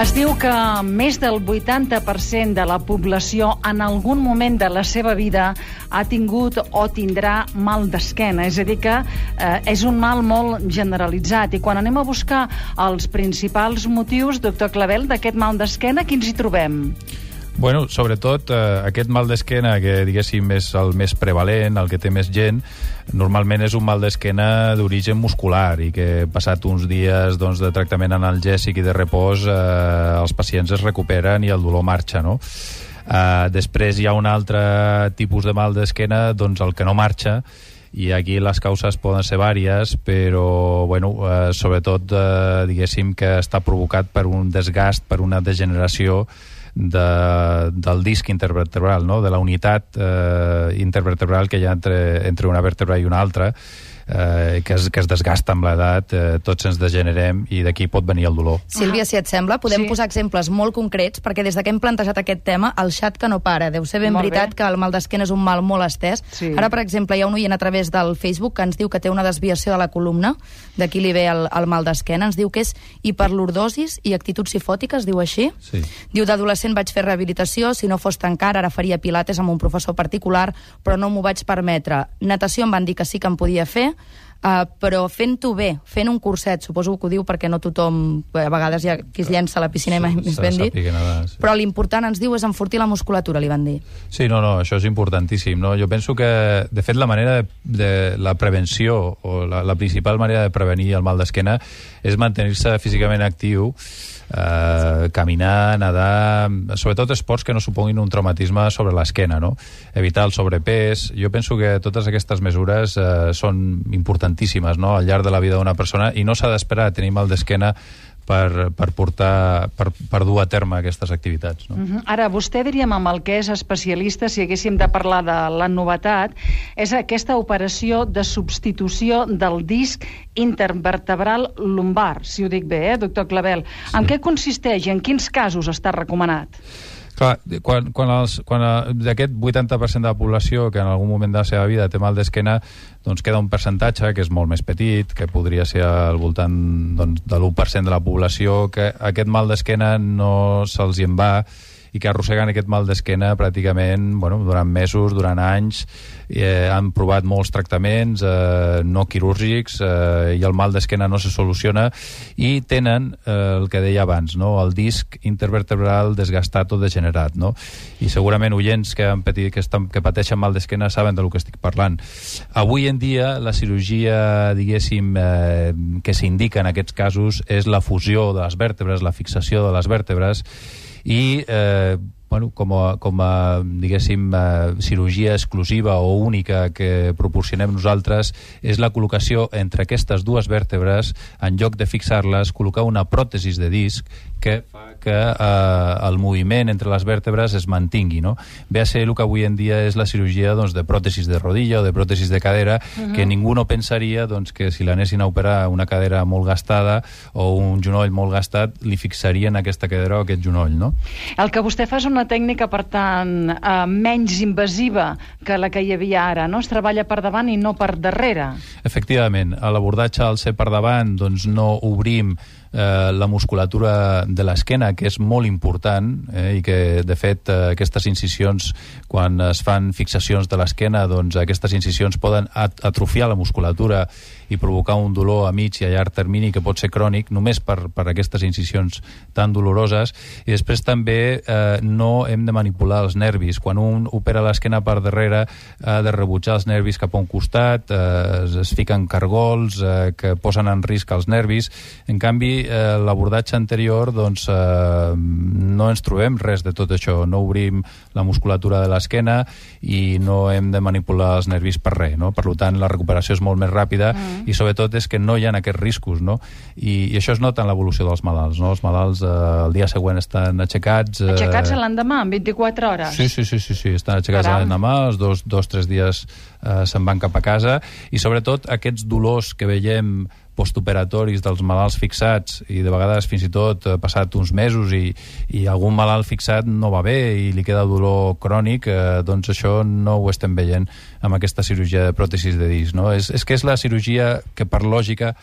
Es diu que més del 80% de la població en algun moment de la seva vida ha tingut o tindrà mal d'esquena. És a dir, que eh, és un mal molt generalitzat. I quan anem a buscar els principals motius, doctor Clavel, d'aquest mal d'esquena, quins hi trobem? Bueno, sobretot eh, aquest mal d'esquena, que diguéssim és el més prevalent, el que té més gent, normalment és un mal d'esquena d'origen muscular i que passat uns dies doncs, de tractament analgèsic i de repòs eh, els pacients es recuperen i el dolor marxa, no? Eh, després hi ha un altre tipus de mal d'esquena, doncs el que no marxa, i aquí les causes poden ser vàries, però bueno, eh, sobretot eh, diguéssim que està provocat per un desgast, per una degeneració de, del disc intervertebral, no? de la unitat eh, intervertebral que hi ha entre, entre una vèrtebra i una altra, eh, que, es, que es desgasta amb l'edat, eh, tots ens degenerem i d'aquí pot venir el dolor. Sílvia, si et sembla, podem Sí. posar exemples molt concrets, perquè des de que hem plantejat aquest tema, el xat que no para. Deu ser ben Molt veritat bé. que el mal d'esquena és un mal molt estès. Sí. Ara, per exemple, hi ha un oient a través del Facebook que ens diu que té una desviació de la columna, d'aquí li ve el, el mal d'esquena. Ens diu que és hiperlordosis i actituds psifòtiques, diu així. Sí. Diu, d'adolescent vaig fer rehabilitació, si no fos tan car, ara faria pilates amb un professor particular, però no m'ho vaig permetre. Natació em van dir que sí que em podia fer, Uh, però fent-ho bé, fent un curset, suposo que ho diu perquè no tothom, a vegades hi ha qui es llença a la piscina i mai més ben dit, nedar, sí. però l'important ens diu és enfortir la musculatura, li van dir. Sí, no, no, això és importantíssim. No? Jo penso que, de fet, la manera de, de la prevenció o la, la principal manera de prevenir el mal d'esquena és mantenir-se físicament actiu, eh, caminar, nedar, sobretot esports que no suponguin un traumatisme sobre l'esquena, no? Evitar el sobrepès. Jo penso que totes aquestes mesures eh, són importantíssimes no? al llarg de la vida d'una persona i no s'ha d'esperar a tenir mal d'esquena per, per portar, per, per dur a terme aquestes activitats. No? Uh -huh. Ara, vostè diríem amb el que és especialista, si haguéssim de parlar de la novetat, és aquesta operació de substitució del disc intervertebral lumbar, si ho dic bé, eh, doctor Clavel. Sí. En què consisteix i en quins casos està recomanat? Clar, quan, quan, els, quan eh, d'aquest 80% de la població que en algun moment de la seva vida té mal d'esquena, doncs queda un percentatge que és molt més petit, que podria ser al voltant doncs, de l'1% de la població, que aquest mal d'esquena no se'ls en va i que arrosseguen aquest mal d'esquena pràcticament bueno, durant mesos, durant anys, eh, han provat molts tractaments eh, no quirúrgics eh, i el mal d'esquena no se soluciona i tenen eh, el que deia abans, no? el disc intervertebral desgastat o degenerat. No? I segurament oients que, han patit, que, estan, que pateixen mal d'esquena saben del que estic parlant. Avui en dia la cirurgia, diguéssim, eh, que s'indica en aquests casos és la fusió de les vèrtebres, la fixació de les vèrtebres i eh, bueno, com a, com a diguéssim, eh, cirurgia exclusiva o única que proporcionem nosaltres és la col·locació entre aquestes dues vèrtebres, en lloc de fixar-les, col·locar una pròtesis de disc que fa que eh, el moviment entre les vèrtebres es mantingui. No? Ve a ser el que avui en dia és la cirurgia doncs, de pròtesis de rodilla o de pròtesis de cadera, uh -huh. que ningú no pensaria doncs, que si l'anessin a operar una cadera molt gastada o un genoll molt gastat, li fixarien aquesta cadera o aquest genoll. No? El que vostè fa és una tècnica, per tant, eh, menys invasiva que la que hi havia ara, no? Es treballa per davant i no per darrere. Efectivament, a l'abordatge al ser per davant doncs no obrim eh, la musculatura de l'esquena, que és molt important, eh, i que, de fet, eh, aquestes incisions, quan es fan fixacions de l'esquena, doncs aquestes incisions poden at atrofiar la musculatura i provocar un dolor a mig i a llarg termini que pot ser crònic només per, per aquestes incisions tan doloroses. I després també eh, no hem de manipular els nervis. Quan un opera l'esquena per darrere ha de rebutjar els nervis cap a un costat, eh, es, es fiquen cargols eh, que posen en risc els nervis. En canvi, eh, l'abordatge anterior doncs, eh, no ens trobem res de tot això. No obrim la musculatura de l'esquena i no hem de manipular els nervis per res. No? Per tant, la recuperació és molt més ràpida mm. I sobretot és que no hi ha aquests riscos. No? I, I això es nota en l'evolució dels malalts. No? Els malalts eh, el dia següent estan aixecats... Eh, Aixecats l'endemà, en 24 hores. Sí, sí, sí, sí, sí. estan aixecats l'endemà, els dos, dos, tres dies eh, se'n van cap a casa, i sobretot aquests dolors que veiem postoperatoris dels malalts fixats i de vegades fins i tot eh, passat uns mesos i, i algun malalt fixat no va bé i li queda dolor crònic, eh, doncs això no ho estem veient amb aquesta cirurgia de pròtesis de disc. No? És, és que és la cirurgia que per lògica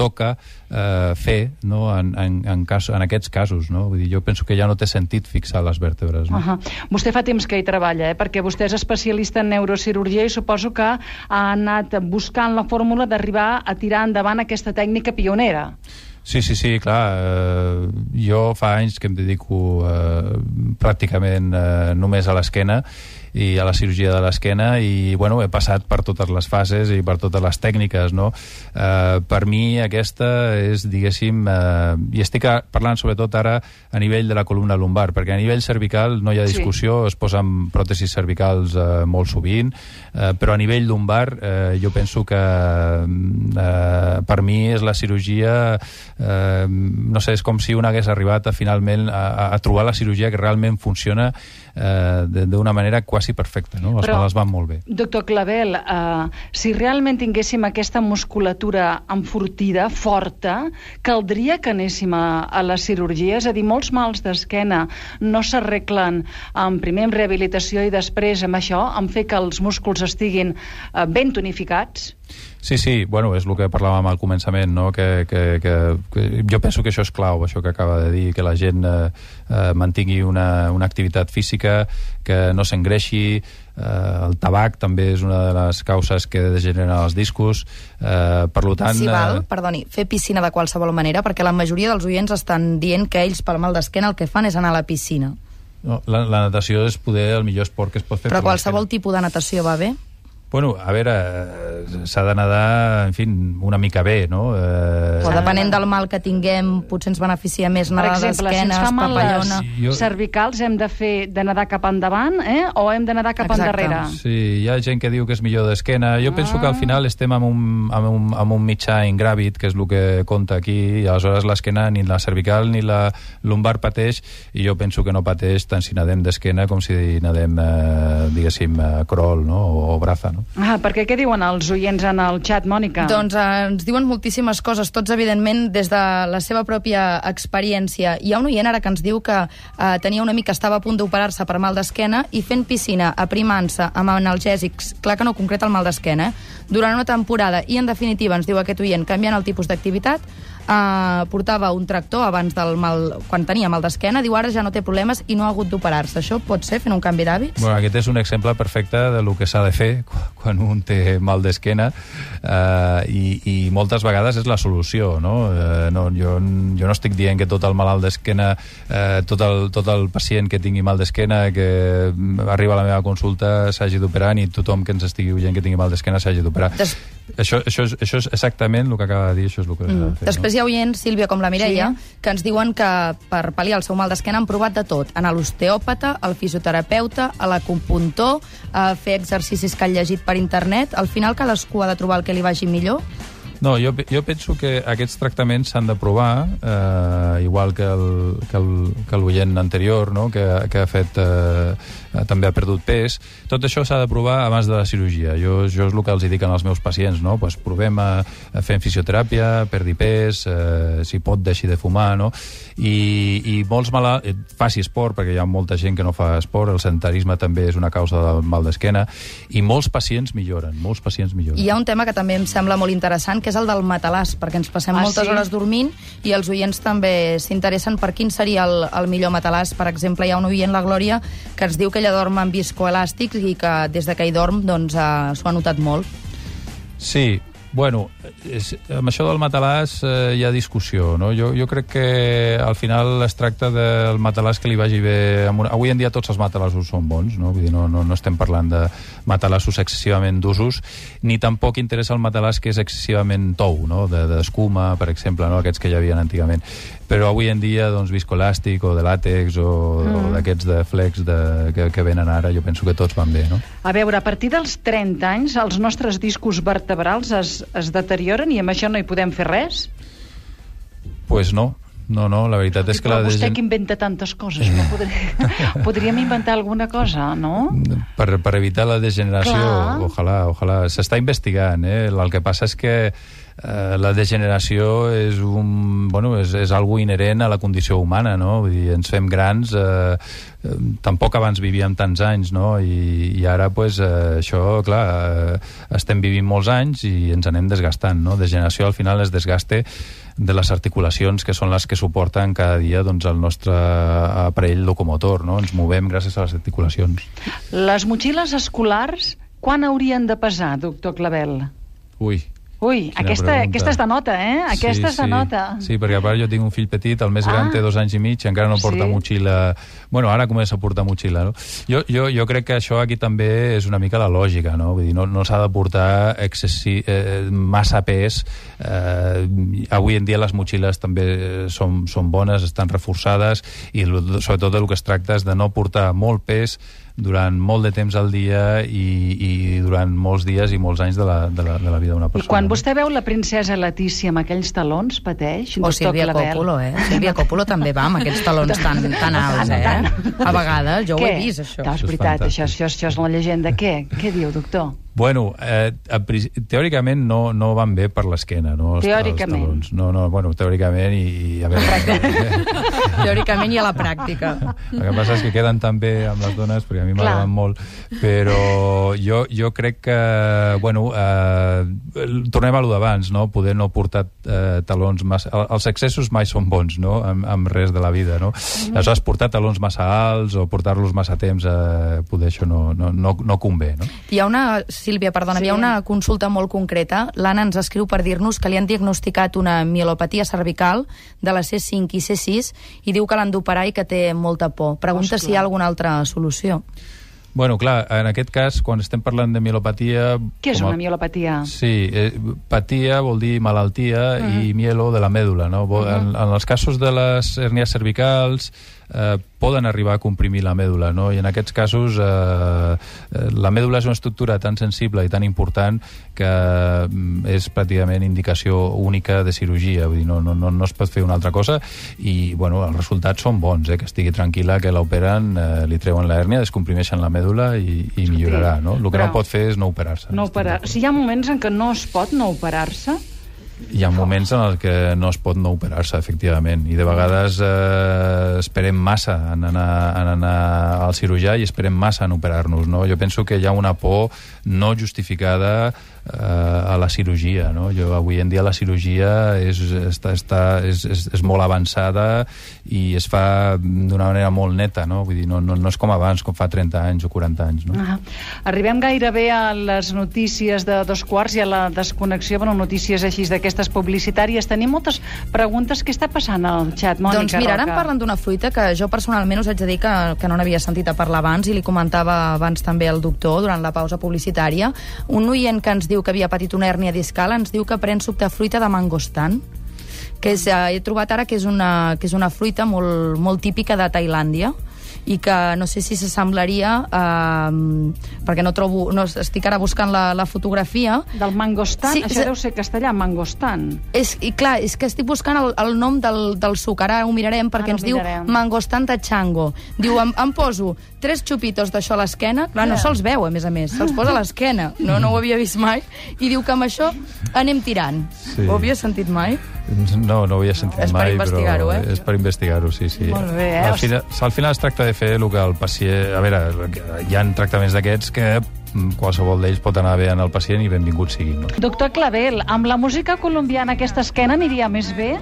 toca eh, fer no? en, en, en, cas, en aquests casos. No? Vull dir, jo penso que ja no té sentit fixar les vèrtebres. No? Uh -huh. Vostè fa temps que hi treballa, eh? perquè vostè és especialista en neurocirurgia i suposo que ha anat buscant la fórmula d'arribar a tirar endavant aquesta tècnica pionera. Sí, sí, sí, clar. Eh, jo fa anys que em dedico eh, pràcticament eh, només a l'esquena i a la cirurgia de l'esquena i bueno, he passat per totes les fases i per totes les tècniques no? eh, per mi aquesta és diguéssim, eh, i estic parlant sobretot ara a nivell de la columna lumbar perquè a nivell cervical no hi ha discussió sí. es posen pròtesis cervicals eh, molt sovint, eh, però a nivell lumbar eh, jo penso que eh, per mi és la cirurgia eh, no sé, és com si un hagués arribat a, finalment a, a trobar la cirurgia que realment funciona eh, d'una manera quasi perfecta, no? Els Però, malalts van molt bé. Doctor Clavel, eh, si realment tinguéssim aquesta musculatura enfortida, forta, caldria que anéssim a, a la cirurgia? És a dir, molts mals d'esquena no s'arreglen amb, primer amb rehabilitació i després amb això, amb fer que els músculs estiguin eh, ben tonificats? Sí, sí, bueno, és el que parlàvem al començament, no? que, que, que, que jo penso que això és clau, això que acaba de dir, que la gent eh, eh, mantingui una, una activitat física, que no s'engreixi, eh, el tabac també és una de les causes que degenera els discos, eh, per tant... Sí, val, eh... perdoni, fer piscina de qualsevol manera, perquè la majoria dels oients estan dient que ells pel mal d'esquena el que fan és anar a la piscina. No, la, la natació és poder el millor esport que es pot fer. Però qualsevol tipus de natació va bé? Bueno, a veure, s'ha de nedar, en fi, una mica bé, no? Eh... O depenent del mal que tinguem, potser ens beneficia més nedar d'esquenes, si ens fa mal papallona... les jo... cervicals, hem de fer de nedar cap endavant, eh? O hem de nedar cap Exacte. endarrere? Sí, hi ha gent que diu que és millor d'esquena. Jo ah. penso que al final estem amb un, amb un, amb un mitjà ingràvid, que és el que compta aquí, i aleshores l'esquena, ni la cervical ni la lumbar pateix, i jo penso que no pateix tant si nedem d'esquena com si nedem, eh, diguéssim, eh, crawl, no? O, o braza, no? No? Ah, perquè què diuen els oients en el xat, Mònica? Doncs eh, ens diuen moltíssimes coses, tots evidentment des de la seva pròpia experiència. Hi ha un oient ara que ens diu que eh, tenia una mica, estava a punt d'operar-se per mal d'esquena i fent piscina, aprimant-se amb analgèsics, clar que no concreta el mal d'esquena, eh? durant una temporada i, en definitiva, ens diu aquest oient, canviant el tipus d'activitat, eh, portava un tractor abans del mal, quan tenia mal d'esquena, diu ara ja no té problemes i no ha hagut d'operar-se. Això pot ser fent un canvi d'hàbits? Bueno, aquest és un exemple perfecte de lo que s'ha de fer quan un té mal d'esquena eh, i, i moltes vegades és la solució, no? Eh, no jo, jo no estic dient que tot el malalt d'esquena, eh, tot, el, tot el pacient que tingui mal d'esquena, que arriba a la meva consulta s'hagi d'operar, ni tothom que ens estigui oient que tingui mal d'esquena s'hagi d'operar. Des... Això, això, és, això és exactament el que acaba de dir, això és el que mm. de fer. Després no? hi ha oients, Sílvia, com la Mireia, sí. que ens diuen que per pal·liar el seu mal d'esquena han provat de tot. Anar a l'osteòpata, al fisioterapeuta, a l'acupuntor, a fer exercicis que han llegit per internet. Al final cadascú ha de trobar el que li vagi millor. No, jo, jo penso que aquests tractaments s'han de provar, eh, igual que el, que el, que l'oient anterior, no? que, que ha fet eh, eh, també ha perdut pes. Tot això s'ha de provar abans de la cirurgia. Jo, jo és el que els dic als meus pacients, no? pues provem a, a fer fisioteràpia, perdi pes, eh, si pot deixi de fumar, no? I, i molts malalts, eh, faci esport, perquè hi ha molta gent que no fa esport, el sedentarisme també és una causa del mal d'esquena, i molts pacients milloren, molts pacients milloren. Hi ha un tema que també em sembla molt interessant, que és el del matalàs, perquè ens passem ah, moltes sí? hores dormint i els oients també s'interessen per quin seria el, el millor matalàs. Per exemple, hi ha un oient, la Glòria, que ens diu que ella dorm amb viscoelàstics i que des de que hi dorm doncs, eh, s'ho ha notat molt. Sí, Bueno, és, amb això del matalàs eh, hi ha discussió, no? Jo, jo crec que al final es tracta del matalàs que li vagi bé... Amb una... Avui en dia tots els matalassos són bons, no? Vull dir, no, no, no estem parlant de matalassos excessivament d'usos, ni tampoc interessa el matalàs que és excessivament tou, no? D'escuma, de, per exemple, no? Aquests que hi havia antigament però avui en dia doncs, viscolàstic o de làtex o, mm. o d'aquests de flex de, que, que venen ara, jo penso que tots van bé, no? A veure, a partir dels 30 anys els nostres discos vertebrals es, es deterioren i amb això no hi podem fer res? Pues no, no, no, la veritat és que la... Vostè degen... que inventa tantes coses, no podria... podríem inventar alguna cosa, no? Per, per evitar la degeneració, Clar. ojalà, ojalà. S'està investigant, eh? El que passa és que eh, la degeneració és, un, bueno, és, és algo inherent a la condició humana, no? Vull dir, ens fem grans, eh, eh, tampoc abans vivíem tants anys, no? I, i ara, pues, eh, això, clar, eh, estem vivint molts anys i ens anem desgastant, no? Degeneració, al final, es desgaste de les articulacions que són les que suporten cada dia doncs, el nostre aparell locomotor, no? Ens movem gràcies a les articulacions. Les motxilles escolars, quan haurien de pesar, doctor Clavel? Ui, Ui, Quina aquesta, pregunta. aquesta és de nota, eh? Aquesta és de nota. Sí, perquè a part jo tinc un fill petit, el més gran Ah. té dos anys i mig, encara no porta Sí. motxilla... Bueno, ara comença a portar motxilla, no? Jo, jo, jo crec que això aquí també és una mica la lògica, no? Vull dir, no, no s'ha de portar excessi, eh, massa pes. Eh, avui en dia les motxilles també són, són bones, estan reforçades, i sobretot el que es tracta és de no portar molt pes durant molt de temps al dia i, i durant molts dies i molts anys de la, de la, de la vida d'una I persona. quan vostè veu la princesa Letícia amb aquells talons, pateix, O doctor Sílvia? Coppola, eh? Sílvia Coppola també va amb aquests talons tan, tan alts, eh? A vegades, jo ho he Què? vist, això. No, és Això és veritat, això, això, això és la llegenda. Què? Què diu, doctor? Bueno, eh, teòricament no, no van bé per l'esquena, no? Els, Teòricament. Els talons. No, no, bueno, teòricament i, i a veure... Teòricament i a la pràctica. El que passa és que queden tan bé amb les dones, perquè a mi m'agraden molt, però jo, jo crec que, bueno, eh, tornem a lo d'abans, no? Poder no portar eh, talons massa... el- Els excessos mai són bons, no?, amb, amb res de la vida, no? Aleshores, portar talons massa alts o portar-los massa temps, eh, poder això no, no, no, no convé, no? Hi ha una, Sílvia, perdona, Sí. hi ha una consulta molt concreta. L'Anna ens escriu per dir-nos que li han diagnosticat una mielopatia cervical de la C5 i C6 i diu que l'han d'operar i que té molta por. Pregunta Ostres. si hi ha alguna altra solució. Bueno, clar, en aquest cas, quan estem parlant de mielopatia... Què és a- una mielopatia? Sí, eh, patia vol dir malaltia i mielo de la mèdula, no? Vol- en, en els casos de les hernies cervicals eh, poden arribar a comprimir la mèdula, no? I en aquests casos eh, eh, la mèdula és una estructura tan sensible i tan important que mm, és pràcticament indicació única de cirurgia, vull dir, no, no, no, no es pot fer una altra cosa i, bueno, els resultats són bons, eh? Que estigui tranquil·la que l'operen, eh, li treuen l'hèrnia, descomprimeixen la mèdula i, i millorarà, no? El que però- no pot fer és no operar-se. No operar. Si hi ha moments en què no es pot no operar-se, Hi ha moments en els que no es pot no operar-se, efectivament, i de vegades eh, esperem massa en anar, en anar al cirurgià i esperem massa en operar-nos, no? Jo penso que hi ha una por no justificada eh, a la cirurgia, no? Jo, avui en dia la cirurgia és, està, està, és, és, és molt avançada i es fa d'una manera molt neta, no? Vull dir, no, no, no és com abans, com fa 30 anys o 40 anys, no? Ah. Arribem gairebé a les notícies de dos quarts i a la desconnexió, bueno, notícies així d'aquestes publicitàries. Tenim moltes preguntes. Què està passant al xat, Mònica doncs mira, ara parlen d'una fruita que jo personalment us haig de dir que, que no n'havia sentit a parlar abans i li comentava abans també al doctor durant la pausa publicitària. Un oient que ens diu que havia patit una hèrnia discal ens diu que pren suc de fruita de mangostan que és, eh, he trobat ara que és una, que és una fruita molt, molt típica de Tailàndia i que no sé si s'assemblaria eh, perquè no trobo no, estic ara buscant la, la fotografia Del mangostan? Sí, Això deu ser castellà, mangostan. és, i clar, és que estic buscant el, el nom del, del suc, ara ho mirarem perquè Ara ho ens diu mirarem. mangostan de chango. Diu, em, em poso tres xupitos d'això a l'esquena, clar, no se'ls veu, a més a més, se'ls posa a l'esquena, no, no ho havia vist mai, i diu que amb això anem tirant. Sí. Ho havia sentit mai? No, no ho havia sentit És per mai, investigar-ho, però eh? és per investigar-ho, sí, sí. Molt bé, eh? Al final, al final es tracta de fer el que el pacient... A veure, hi ha tractaments d'aquests que qualsevol d'ells pot anar bé en el pacient i benvingut sigui, no? Doctor Clavel, amb la música colombiana aquesta esquena aniria més bé?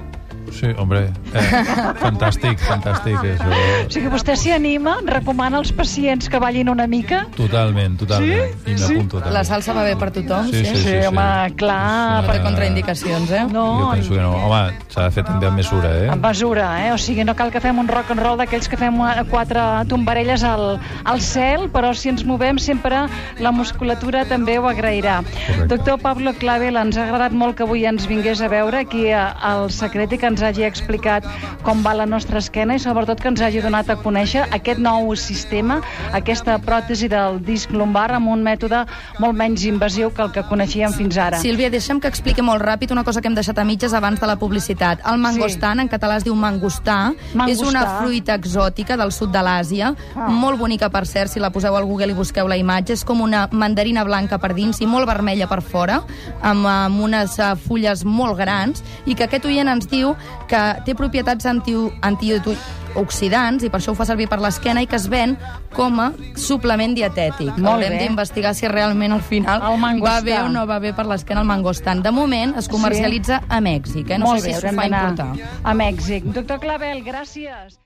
Sí, hombre, eh, fantàstic, fantàstic, això. O sigui, vostè s'hi anima, recomana als pacients que ballin una mica? Totalment, totalment. Sí? I m'apunto també. La salsa va bé per tothom, Sí, sí? sí, sí. home, clar, No té Eh, contraindicacions, eh? No, Jo penso que no. Home, s'ha de fer també amb mesura, eh? amb mesura, eh? O sigui, no cal que fem un rock and roll d'aquells que fem quatre tombarelles al, al cel, però si ens movem sempre la musculatura també ho agrairà. Correcte. Doctor Pablo Clavel, ens ha agradat molt que avui ens vingués a veure aquí al Secret i que ens hagi explicat com va la nostra esquena i sobretot que ens hagi donat a conèixer aquest nou sistema, aquesta pròtesi del disc lumbar amb un mètode molt menys invasiu que el que coneixíem fins ara. Sílvia, deixa'm que expliqui molt ràpid una cosa que hem deixat a mitges abans de la publicitat. El mangostan, sí. en català es diu mangostà, mangostà, és una fruita exòtica del sud de l'Àsia, ah. molt bonica per cert, si la poseu al Google i busqueu la imatge, és com una mandarina blanca per dins i molt vermella per fora, amb, amb unes uh, fulles molt grans, i que aquest oient ens diu que té propietats anti, antioxidants i per això ho fa servir per l'esquena i que es ven com a suplement dietètic. Molt Haurem d'investigar si realment al final va bé o no va bé per l'esquena el mangostan. De moment es comercialitza sí. a Mèxic, eh? no Molt sé bé, si s'ho fa importar. A Mèxic. Doctor Clavel, gràcies.